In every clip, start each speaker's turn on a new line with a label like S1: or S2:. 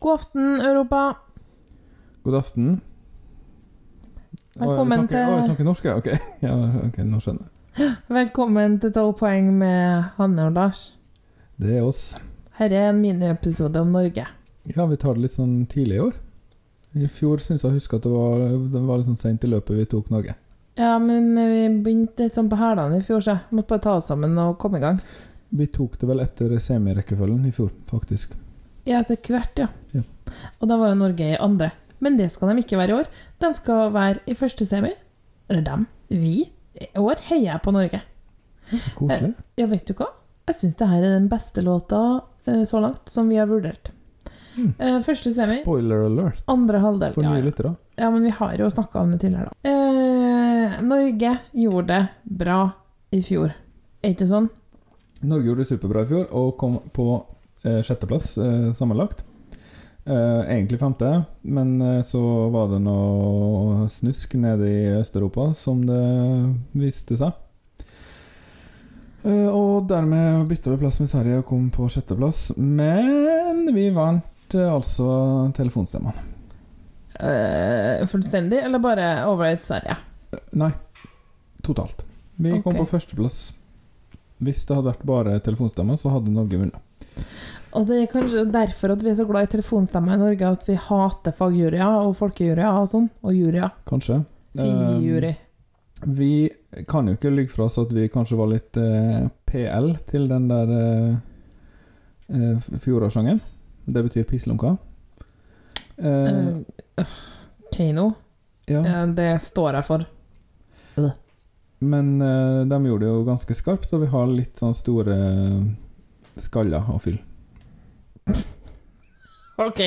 S1: God aften, Europa.
S2: God aften.
S1: Velkommen til-
S2: Å, vi snakker norsk, ja. Ok, ja, ok, nå skjønner jeg.
S1: Velkommen til 12 poeng med Hanne og Lars.
S2: Det er oss.
S1: Her er en miniepisode om Norge.
S2: Ja, vi tar det litt sånn tidlig i år. I fjor syns jeg å huske at det var, det var litt sånn sent i løpet vi tok Norge.
S1: Ja, men vi begynte litt sånn på hælene i fjor, så måtte bare ta oss sammen og komme i gang.
S2: Vi tok det vel etter semirekkefølgen i fjor, faktisk.
S1: Ja, etter hvert, ja.
S2: Ja.
S1: Og da var jo Norge i andre. Men det skal de ikke være i år. De skal være i første semi. Eller dem. Vi. I år heier jeg på Norge.
S2: Så koselig.
S1: Ja, vet du hva? Jeg syns det her er den beste låta eh, så langt som vi har vurdert.
S2: Mm.
S1: Eh, første semi,
S2: Spoiler alert
S1: andre halvdel.
S2: for
S1: Ja,
S2: nye
S1: ja.
S2: lyttere.
S1: ja, men vi har jo snakka om det tidligere, da. Eh, Norge gjorde det bra i fjor. Er ikke sånn?
S2: Norge gjorde det superbra i fjor og kom på eh, sjetteplass eh, sammenlagt. Eh, egentlig femte, men eh, så var det noe snusk nede i Øst-Europa, som det viste seg. Eh, og dermed bytta vi plass med Sverige og kom på sjetteplass. Men vi vant eh, altså telefonstemmene.
S1: Eh, fullstendig, eller bare over et Sverige?
S2: Nei, totalt. Vi kom på førsteplass. Hvis det hadde vært bare telefonstemmer, så hadde Norge vunnet.
S1: Og det er kanskje derfor at vi er så glad i telefonstemmer i Norge, at vi hater fagjuryer og folkejuryer og sånn. Og juryer.
S2: Kanskje.
S1: Fi-jury.
S2: Eh, vi kan jo ikke lyve fra oss at vi kanskje var litt eh, PL til den der eh, eh, fjorårssangen. Det betyr pisslunka. Eh,
S1: Eh, Keiino.
S2: ja,
S1: Eh, det står jeg for.
S2: men eh, de gjorde det jo ganske skarpt, og vi har litt sånn store skaller å fylle.
S1: Ok.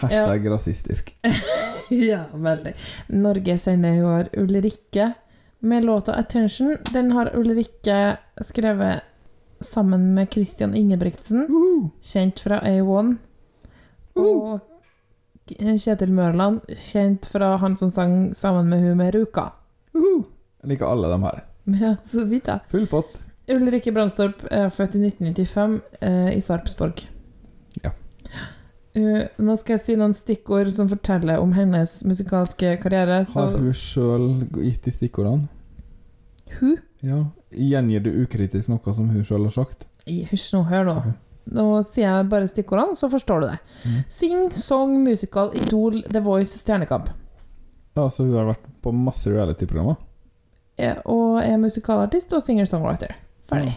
S2: Hashtag rasistisk.
S1: ja, veldig. Norge sender jo år Ulrikke med låta 'Attention'. Den har Ulrikke skrevet sammen med Christian Ingebrigtsen,
S2: Uhu.
S1: kjent fra A1. Og Kjetil Mørland, kjent fra han som sang sammen med hun med Ruka.
S2: Uhu. Jeg liker alle de her.
S1: Ja, så vidt, da.
S2: Full pott.
S1: Ulrikke Brandstorp er født i 1995 eh, i Sarpsborg.
S2: Ja.
S1: Uh, nå skal jeg si noen stikkord som forteller om hennes musikalske karriere. Så
S2: Har hun sjøl gitt de stikkordene?
S1: hun
S2: Ja. Gjengir du ukritisk noe som hun sjøl har sagt?
S1: Hysj nå, hør nå. Nå sier jeg bare stikkordene, så forstår du det.
S2: Mm.
S1: Sing, song, musical, Idol, The Voice, Stjernekamp.
S2: Ja, så hun har vært på masse reality-programmer?
S1: Eh, Og er musikalartist og singer-songwriter. Ferdig.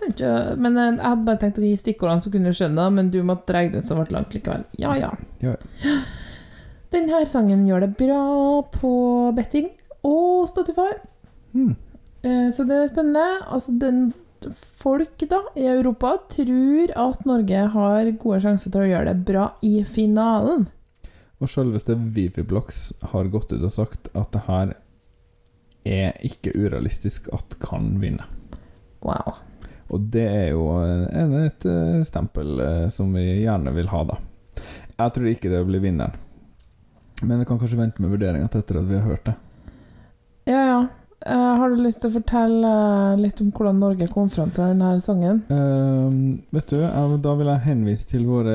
S1: Tenkte Men eh, jeg hadde bare tenkt å gi stikkordene, så kunne du skjønne det, men du måtte dra det ut så det ble langt likevel. Ja, ja.
S2: Ja,
S1: Denne sangen gjør det bra på betting og Spotify. Eh, Så det er spennende. Altså, den folk da i Europa tror at Norge har gode sjanser til å gjøre det bra i finalen.
S2: Og selveste Vifiblocks har gått ut og sagt at det her er ikke urealistisk at kan vinne.
S1: Wow.
S2: Og det er jo en, et eh, stempel eh, som vi gjerne vil ha, da. Jeg tror ikke det blir vinneren. Men vi kan kanskje vente med vurderinga til etter at vi har hørt det.
S1: Ja, ja. Uh, har du lyst til å fortelle litt om hvordan Norge kom fram til denne sangen?
S2: Uh, vet du, jeg, da vil jeg henvise til våre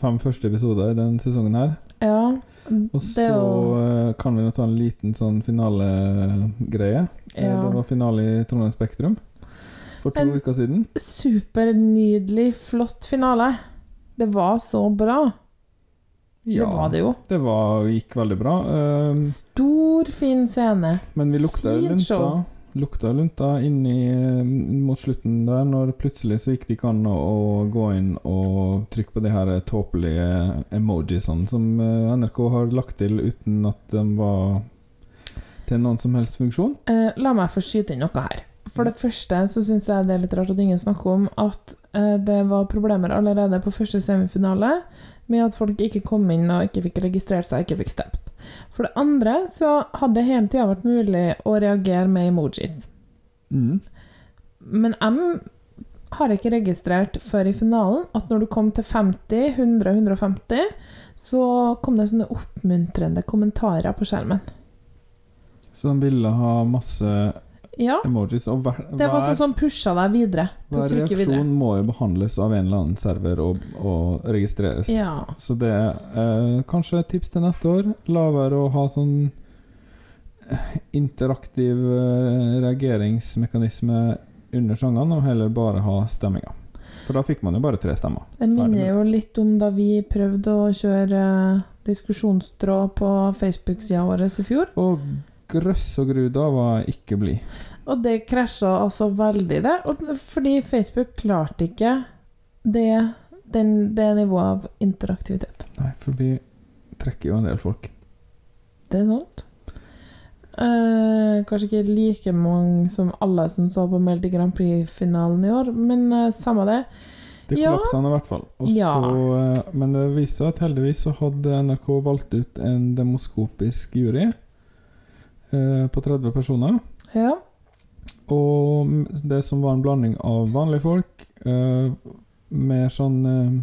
S2: fem første episoder i denne sesongen her.
S1: Ja,
S2: Og så
S1: jo
S2: kan vi nå ta en liten sånn finalegreie.
S1: Ja.
S2: Det var finale i Trondheim Spektrum for to
S1: En-
S2: uker siden.
S1: supernydelig, flott finale. Det var så bra.
S2: Ja,
S1: Det var det jo.
S2: det var, gikk veldig bra. Uh,
S1: Stor, fin scene.
S2: men vi lukta
S1: Fint
S2: lunta.
S1: show.
S2: Lukta lunta inni eh, mot slutten der, når plutselig så gikk det ikke an å, å gå inn og trykke på de her tåpelige emojisene som eh, NRK har lagt til uten at de var til noen som helst funksjon.
S1: Uh, la meg få skyte inn noe her. For det første så syns jeg det er litt rart at ingen snakker om at eh, det var problemer allerede på første semifinale med at folk ikke kom inn og ikke fikk registrert seg, ikke fikk stemt. For det andre så hadde det hele tida vært mulig å reagere med emojis.
S2: Mm.
S1: Men jeg har ikke registrert før i finalen at når du kom til 50, 100, 150, så kom det sånne oppmuntrende kommentarer på skjermen.
S2: Så de ville ha masse
S1: Ja.
S2: emojis. Og hver,
S1: Det var sånn som pusha deg videre
S2: hver
S1: reaksjon videre.
S2: må jo behandles av en eller annen server og, og registreres.
S1: Ja.
S2: Så det er eh, kanskje et tips til neste år. La være å ha sånn eh, interaktiv eh, reageringsmekanisme under sangene, og heller bare ha stemminga. For da fikk man jo bare tre stemmer.
S1: Det minner jo litt om da vi prøvde å kjøre eh, diskusjonstråd på Facebook-sida vår i fjor.
S2: Og grøss og gru, da var jeg ikke blid.
S1: Og det krasja altså veldig, det. Fordi Facebook klarte ikke det, den, det nivået av interaktivitet.
S2: Nei, for vi trekker jo en del folk.
S1: Det er sant. Eh, kanskje ikke like mange som alle som så på Melodi Grand Prix-finalen i år, men eh, samme det.
S2: Det
S1: Ja.
S2: kollapsa han i hvert fall. Og
S1: Ja.
S2: så, eh, men det viste seg at heldigvis så hadde NRK valgt ut en demoskopisk jury eh, på 30 personer.
S1: Ja.
S2: Og det som var en blanding av vanlige folk, uh, mer sånn uh,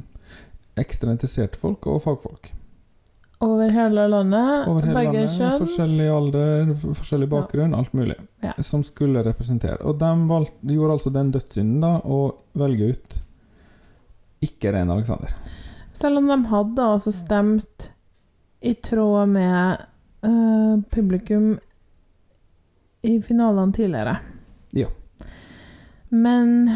S2: ekstra interesserte folk og fagfolk.
S1: Over hele landet.
S2: Over hele
S1: begge
S2: landet.
S1: kjønn.
S2: Forskjellig alder, forskjellig bakgrunn, alt mulig.
S1: Ja.
S2: Som skulle representere. Og de valgte, gjorde altså den dødssynden da å velge ut ikke Rein Alexander.
S1: Selv om de hadde altså stemt i tråd med uh, publikum i finalene tidligere.
S2: Ja.
S1: Men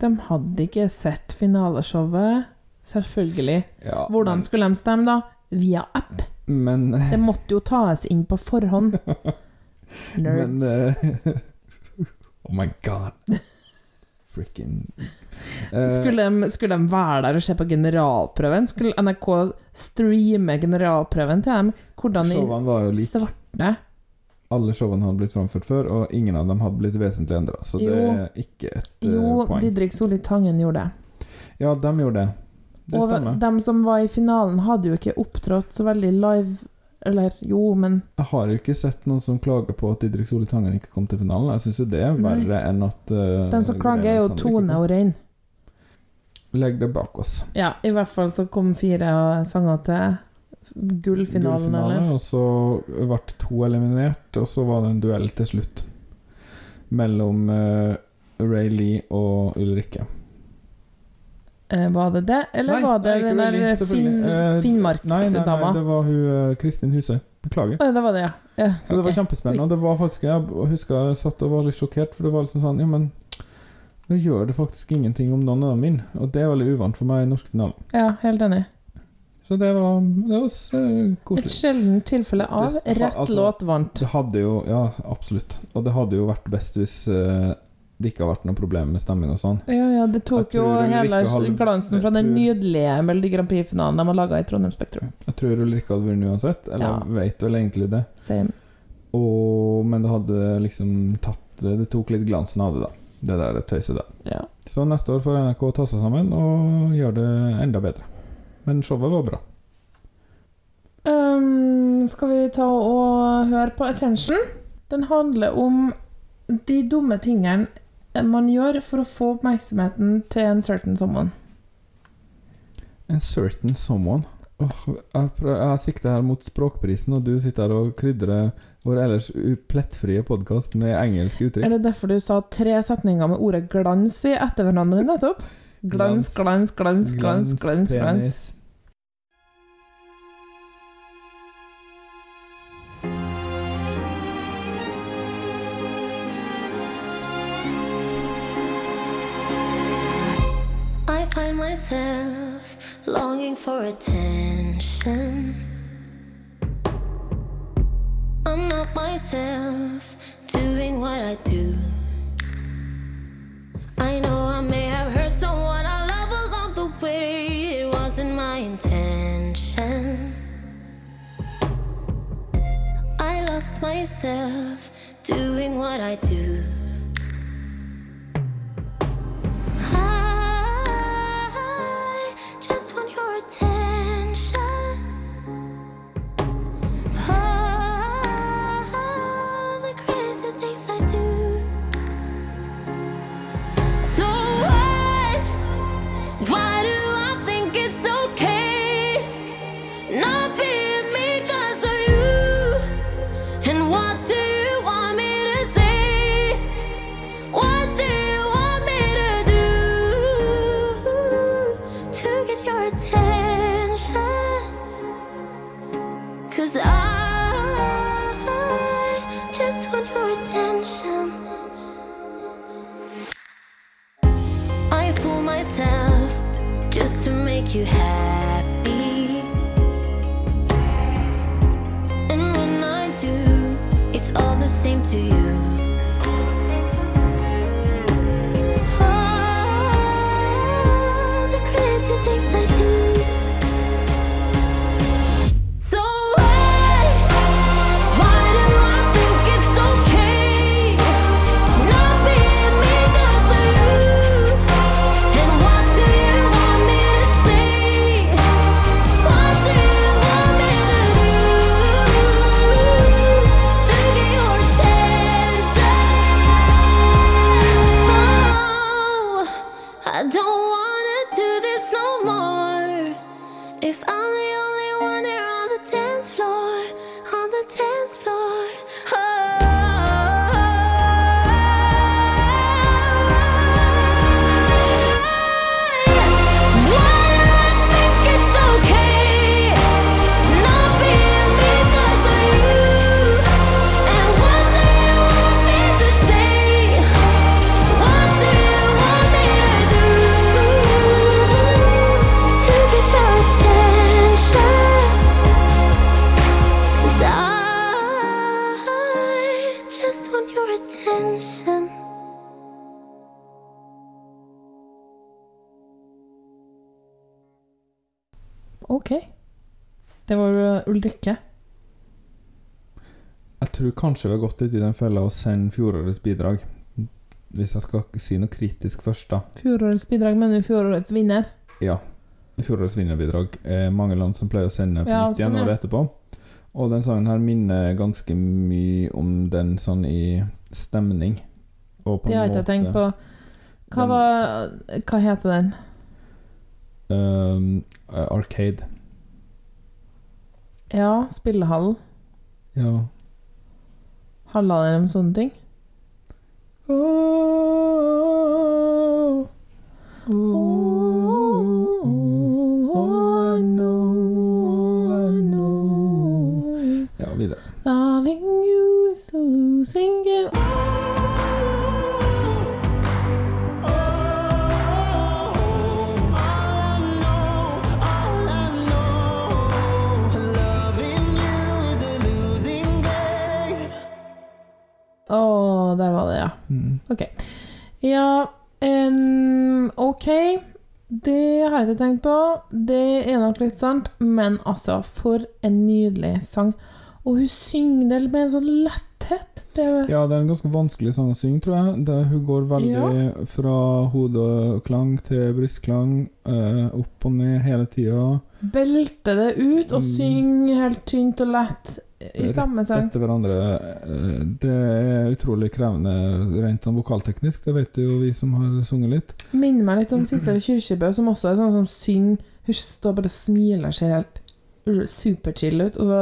S1: de hadde ikke sett finaleshowet, selvfølgelig.
S2: Ja,
S1: Hvordan
S2: men,
S1: skulle de stemme, da? Via app?
S2: men,
S1: Det måtte jo tas inn på forhånd.
S2: men
S1: Nerds.
S2: eh, Oh my god. Freaking eh,
S1: Skulle de, skulle de være der og se på generalprøven? Skulle NRK streame generalprøven til dem? Hvordan i svarte?
S2: Alle showene hadde blitt framført før, og ingen av dem hadde blitt vesentlig endra. Så det er ikke et eh,
S1: Jo,
S2: poeng.
S1: Didrik Solli Tangen gjorde det.
S2: Ja, de gjorde det. Det
S1: og
S2: stemmer.
S1: De som var i finalen, hadde jo ikke opptrådt så veldig live Eller jo, men
S2: Jeg har jo ikke sett noen som klager på at Didrik Solli Tangen ikke kom til finalen. Jeg syns jo det er
S1: Nei.
S2: verre enn at uh,
S1: de som klager, er jo Tone og Rein.
S2: Legg det bak oss.
S1: Ja, i hvert fall så kom fire sanger til gullfinalen, eller?
S2: og så ble to eliminert, og så var det en duell til slutt mellom uh, Ray Lee og Ulrikke.
S1: Uh, var det det, eller
S2: Nei,
S1: var det
S2: nei,
S1: den der fin,
S2: Eh, Nei, nei, nei, det var hun Kristin Husøy. Beklager.
S1: Uh, det var det, ja. ja
S2: Så det var kjempespennende. Og det var faktisk Jeg husker jeg satt og var litt sjokkert, for det var liksom sånn Ja, men nå gjør det faktisk ingenting om noen av dem vinner. Og det er veldig uvant for meg i norsk finale.
S1: Ja, helt enig.
S2: Så det var, det var
S1: Et
S2: koselig.
S1: sjeldent tilfelle av
S2: Det-
S1: rett
S2: altså-
S1: låt vant.
S2: Det hadde jo Ja, absolutt. Og det hadde jo vært best hvis uh, det ikke har vært noe problem med stemming og sånn.
S1: Ja, ja, det tok jo hele glansen fra den
S2: tror-
S1: nydelige Melodi Grand Prix-finalen de har laga i Trondheim Spektrum.
S2: Jeg tror Ulrikke hadde vunnet uansett, eller
S1: Ja.
S2: jeg vet vel egentlig det. Og, men det hadde liksom tatt Det tok litt glansen av det, da. Det der tøyset der.
S1: Ja.
S2: Så neste år får NRK ta seg sammen og gjøre det enda bedre. Men showet var bra.
S1: Um, skal vi ta og høre på Attention? Den handler om de dumme tingene man gjør for å få oppmerksomheten til en certain someone.
S2: En certain someone. Oh, jeg, prøver, jeg sikter her mot Språkprisen, og du sitter her og krydrer vår ellers plettfrie podkast med engelske uttrykk.
S1: Er det derfor du sa tre setninger med ordet glans i etter hverandre nettopp? Glans, glans, glans, glans, glans, glans.
S2: glans,
S3: I myself longing for attention. I'm not myself doing what I do. I know I may have hurt someone I love along the way. It wasn't my intention. I lost myself doing what I do.
S1: Det var Ulrikke.
S2: Jeg tror kanskje vi har gått litt i den fella å sende fjorårets bidrag. Hvis jeg skal si noe kritisk først, da.
S1: Fjorårets bidrag, mener du fjorårets vinner?
S2: Ja. Fjorårets vinnerbidrag er mange land som pleier å sende på
S1: Ja,
S2: nytt igjen
S1: sånn, ja.
S2: året etterpå. Og den sangen her minner ganske mye om den sånn i stemning. Og på
S1: Det har
S2: jeg
S1: ikke tenkt på. Hva
S2: Den-
S1: var Hva heter den?
S2: um, Arcade.
S1: Ja, spillehall.
S2: Ja.
S1: Handla den om sånne ting?
S2: Oh, all I know, I know. Ja, videre.
S1: Loving you is losing game. Det har jeg ikke tenkt på. Det er nok litt sant. Men altså, for en nydelig sang. Og hun synger det med en sånn letthet. Det er,
S2: Ja, det er en ganske vanskelig sang å synge, tror jeg. Det, hun går veldig fra hodeklang til brystklang, eh, opp og ned hele tida.
S1: Belter det ut og
S2: Mm.
S1: synger helt tynt og lett i samme sang.
S2: Etter hverandre. Eh, Det er utrolig krevende rent sånn vokalteknisk, det vet jo vi som har sunget litt.
S1: Minner meg litt om Sissel Kyrkjebø, som også er sånn som synger Hun står bare og smiler, ser helt superchill ut. Og så,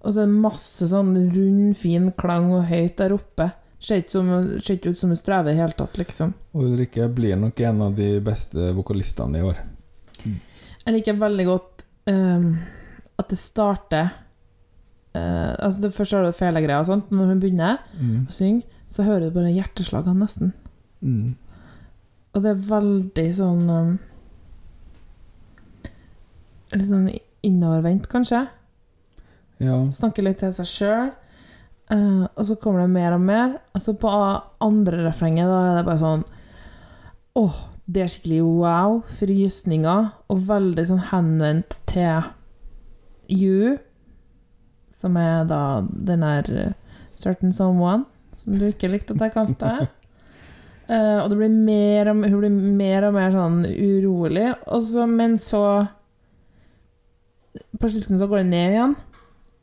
S1: og så er det masse sånn rund, fin klang og høyt der oppe. Ser ikke ut som hun strever i det hele tatt, liksom.
S2: Og Ulrikke blir nok en av de beste vokalistene i år.
S1: Jeg liker veldig godt um, at det starter eh, Altså det Først har du felegreier og sånt. Når hun begynner
S2: Mm.
S1: å synge, så hører du bare hjerteslagene nesten.
S2: Mm.
S1: Og det er veldig sånn um, Litt sånn innovervendt, kanskje.
S2: Ja.
S1: Snakker litt til seg sjøl. og så kommer det mer og mer. Altså på andre refrenget, da er det bare sånn Åh, det er skikkelig wow. Frysninger. Og veldig sånn henvendt til you, som er da den der uh, certain someone, som du ikke likte at jeg kalte det. Uh, og det blir mer og, hun blir mer og mer sånn urolig. Så, men så På slutten så går det ned igjen.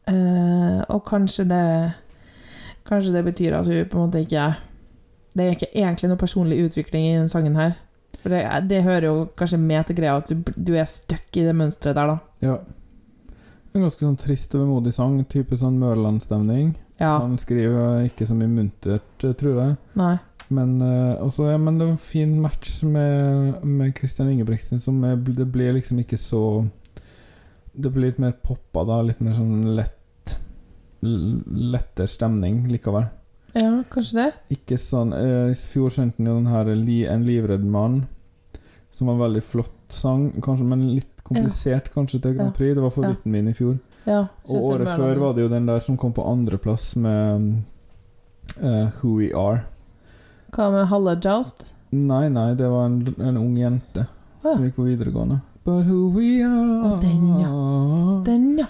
S1: Uh, og kanskje det Kanskje det betyr at hun på en måte ikke Det er ikke egentlig noe personlig utvikling i den sangen her. For det, det hører jo kanskje med til greia at du, du er stuck i det mønsteret der, da.
S2: ja. En ganske sånn trist og vemodig sang, type sånn Mørland-stemning.
S1: Ja.
S2: Han skriver ikke så mye muntert, eh, tror jeg.
S1: Nei.
S2: Men, uh, også, ja, men det var en fin match med, med Christian Ingebrigtsen. Som er, det blir liksom ikke så Det blir litt mer poppa, da. Litt mer sånn lett lettere stemning likevel.
S1: Ja, kanskje det.
S2: Ikke sånn uh, I fjor skjønte han jo den her 'En livredd mann', som var en veldig flott sang, kanskje, men litt komplisert kanskje til Grand
S1: Ja.
S2: Prix. Det var
S1: Ja.
S2: favoritten min i fjor.
S1: Ja,
S2: Og året før var det jo den der som kom på andreplass med uh, 'Who We Are'.
S1: Hva med Halle Joust?
S2: Nei, nei, det var en, en ung jente
S1: ja.
S2: som gikk på videregående. But who we are
S1: Og den, Den, ja.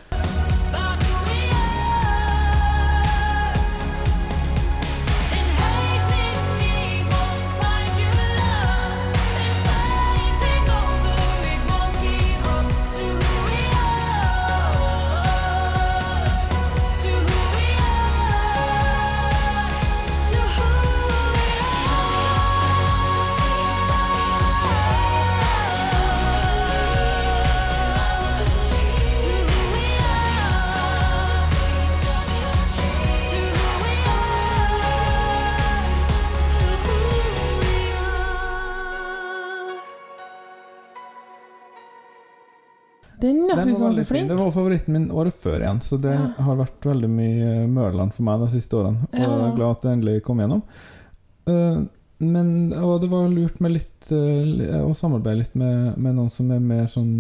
S1: Den, ja. Hun som var så
S2: flink. fin. Det var favoritten min året før igjen, så det
S1: Ja.
S2: har vært veldig mye Mørland for meg de siste årene. Og jeg er glad at det endelig kom gjennom. Uh, men og det var lurt med litt uh, å samarbeide litt med, med noen som er mer sånn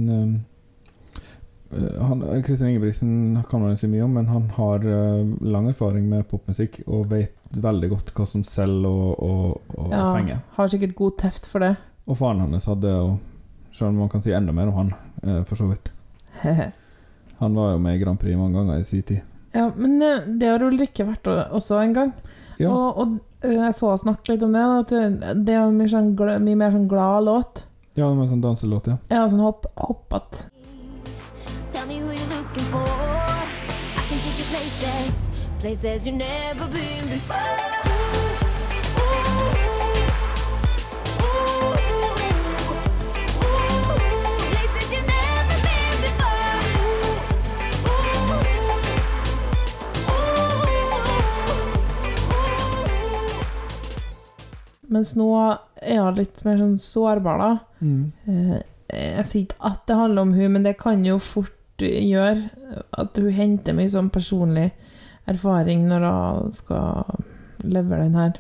S2: eh, han, Kristin Ingebrigtsen kan man si mye om, men han har uh, lang erfaring med popmusikk og vet veldig godt hva som selger og, og, og
S1: Ja,
S2: fenger.
S1: har sikkert god teft for det.
S2: Og faren hans hadde, og selv om man kan si enda mer om han, eh, for så vidt. Han var jo med i Grand Prix mange ganger i sin tid.
S1: ja, men eh, det har Ulrikke vært også en gang.
S2: Ja.
S1: Og, og eh, jeg så snakke litt om det, at det- er en mye, sånn, mye mer sånn glad låt.
S2: Ja, det en sånn danselåt, ja.
S1: Ja, sånn hopp, hoppet.
S3: Tell me who you're looking for. I can take you places, places you've never been before.
S1: Mens nå er hun litt mer sånn sårbar, da.
S2: Mm.
S1: Eh, Jeg sier ikke at det handler om hun, men det kan jo fort gjøre at hun henter mye sånn personlig erfaring når hun skal levere den her.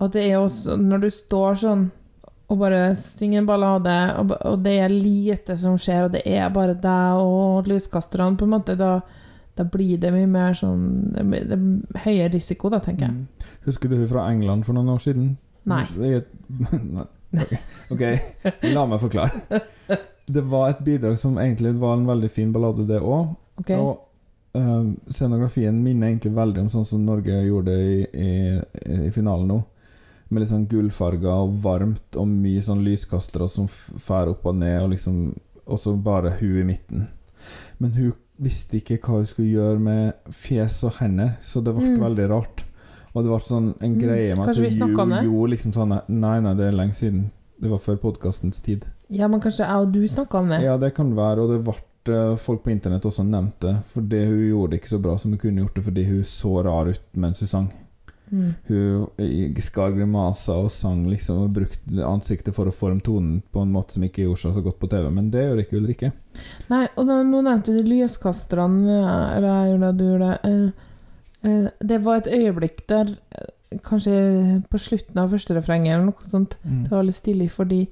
S1: Og at det er også Når du står sånn og bare synger en ballade, og, og det er lite som skjer, og det er bare deg og lyskasterne, på en måte, da, da blir det mye mer sånn Det blir høyere risiko, da, tenker jeg.
S2: Mm. Husker du hun fra England for noen år siden?
S1: Nei.
S2: Ok, la meg forklare. Det var et bidrag som egentlig var en veldig fin ballade, det òg.
S1: Okay.
S2: Og uh, scenografien minner egentlig veldig om sånn som Norge gjorde i, i, i finalen nå. Med litt sånn gullfarger og varmt og mye sånn lyskastere som fær opp og ned, og liksom Og så bare hun i midten. Men hun visste ikke hva hun skulle gjøre med fjes og hender, så det ble
S1: Mm.
S2: veldig rart. Og det ble sånn en
S1: Mm.
S2: greie med at
S1: Kanskje om det?
S2: gjorde liksom sånn Nei, nei, det er lenge siden. Det var før podkastens tid.
S1: Ja, men kanskje jeg og du snakka om det?
S2: Ja, det kan være, og det ble eh, folk på internett også nevnt det. Fordi hun gjorde det ikke så bra som hun kunne gjort det, fordi hun så rar ut mens hun sang.
S1: Mm.
S2: Hun skar grimaser og sang liksom og brukte ansiktet for å forme tonen på en måte som ikke gjorde seg så godt på TV, men det gjør ikke Ulrikke.
S1: Nei, og da, nå nevnte du lyskasterne, eh, eller jeg gjorde det, du gjorde det. eh, det var et øyeblikk der, eh, kanskje på slutten av første refrenget eller noe sånt,
S2: Mm.
S1: det var litt stilig, fordi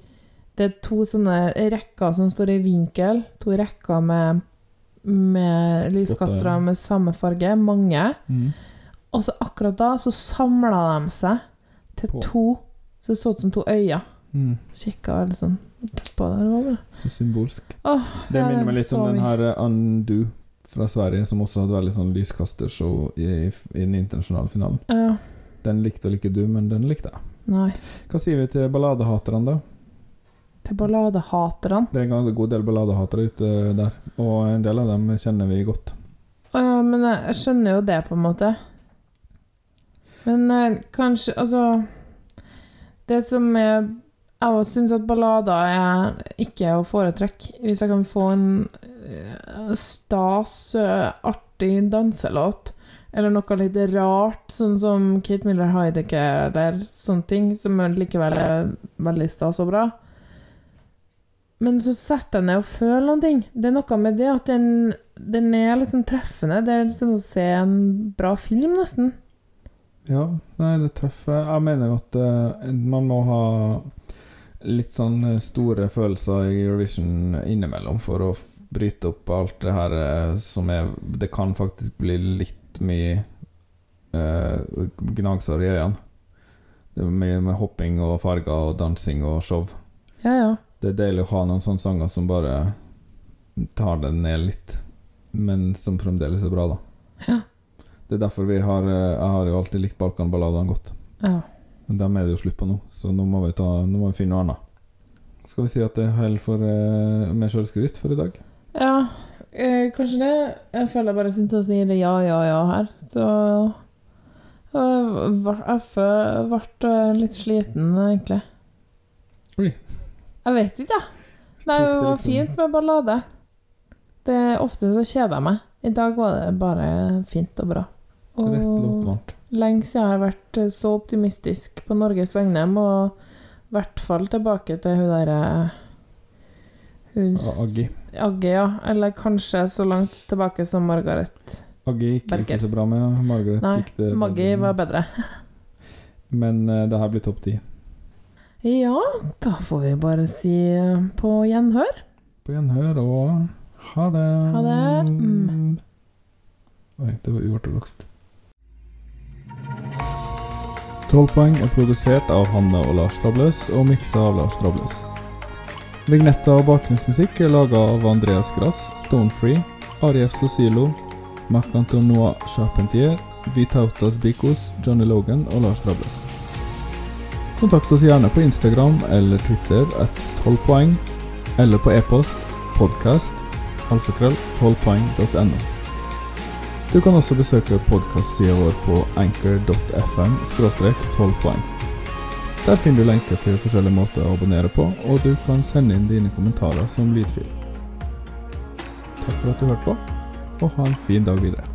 S1: det er to sånne rekker som står i vinkel, to rekker med, med lyskastere med samme farge, mange.
S2: Mm.
S1: Og så akkurat da så samla de seg til
S2: På.
S1: to, så det så ut som to øyne.
S2: Mm.
S1: Kikka veldig sånn på det. det var bra.
S2: Så symbolsk.
S1: Åh,
S2: Det minner meg litt om den her eh, Undo fra Sverige, som også hadde veldig sånn lyskastershow i, i den internasjonale finalen.
S1: Ja,
S2: Den likte vel ikke du, men den likte jeg.
S1: nei.
S2: Hva sier vi til balladehaterne, da?
S1: Til balladehaterne.
S2: Det er en god del balladehatere ute der, og en del av dem kjenner vi godt.
S1: Å ja, men jeg, skjønner jo det, på en måte. Men eh, kanskje Altså Det som er Jeg også syns at ballader er ikke å foretrekke. Hvis jeg kan få en stas, eh, artig danselåt, eller noe litt rart, sånn som Kate Miller Heidecke eller sånne ting, som likevel er veldig stas og bra, Men så setter jeg ned og føler noen ting. Det er noe med det at den, den er liksom treffende. Det er liksom å se en bra film, nesten.
S2: Ja, nei, det treffer. Jeg mener jo at uh, man må ha litt sånn eh, store følelser i Eurovision innimellom for å bryte opp alt det her eh, som er Det kan faktisk bli litt mye eh, gnagsår i øynene. Det er mye med hopping og farger og dansing og show.
S1: Ja, ja.
S2: Det er deilig å ha noen sånne sanger som bare tar det ned litt, men som fremdeles er bra, da.
S1: Ja.
S2: Det er derfor vi har eh, Jeg har jo alltid likt Balkanballadene godt.
S1: ja.
S2: Men dem er det jo slutt på nå, så nå må vi, ta, nå må vi finne noe annet. Skal vi si at det holder for uh, med sjølskryt for i dag?
S1: Ja, eh, kanskje det. Jeg føler jeg bare sitter og sier det ja, ja, ja her. Så eh, Jeg ble eh, litt sliten, egentlig.
S2: Oi.
S1: Jeg vet ikke, jeg. Nei, det var
S2: liksom-
S1: fint med ballade. Det Ofte så kjeder jeg meg. I dag var det bare fint og bra. Og
S2: Rett låt
S1: lenge siden jeg har vært eh, så optimistisk på Norges vegne, og i hvert fall tilbake til hun derre Hun
S2: Ja, Aggi.
S1: Agge, ja. Eller kanskje så langt tilbake som Margaret.
S2: Agge gikk
S1: Berger.
S2: ikke så bra med. Margaret
S1: Nei,
S2: gikk det
S1: Maggie var bedre.
S2: Men uh, det her blir topp ti.
S1: Ja, da får vi bare si eh, på gjenhør.
S2: På gjenhør og ha det.
S1: Ha det. Mm.
S2: Oi, det var uortodokst. 12 poeng er produsert av Hanne og Lars Trabløs og miksa av Lars Trabløs. Vignetta og bakgrunnsmusikk er laga av Andreas Grass, Stonefree, Arief Sosilo, Marc-Antonois Charpentier, Vitautas Bikos, Johnny Logan og Lars Drables. Kontakt oss gjerne på Instagram eller Twitter at 12 poeng, eller på e-post podcast alfakrøll 12poeng.no. Du kan også besøke podkastsida vår på anchor.fm 12 poeng. Der finner du lenker til forskjellige måter å abonnere på, og du kan sende inn dine kommentarer som lydfil. Takk for at du hørte på, og ha en fin dag videre.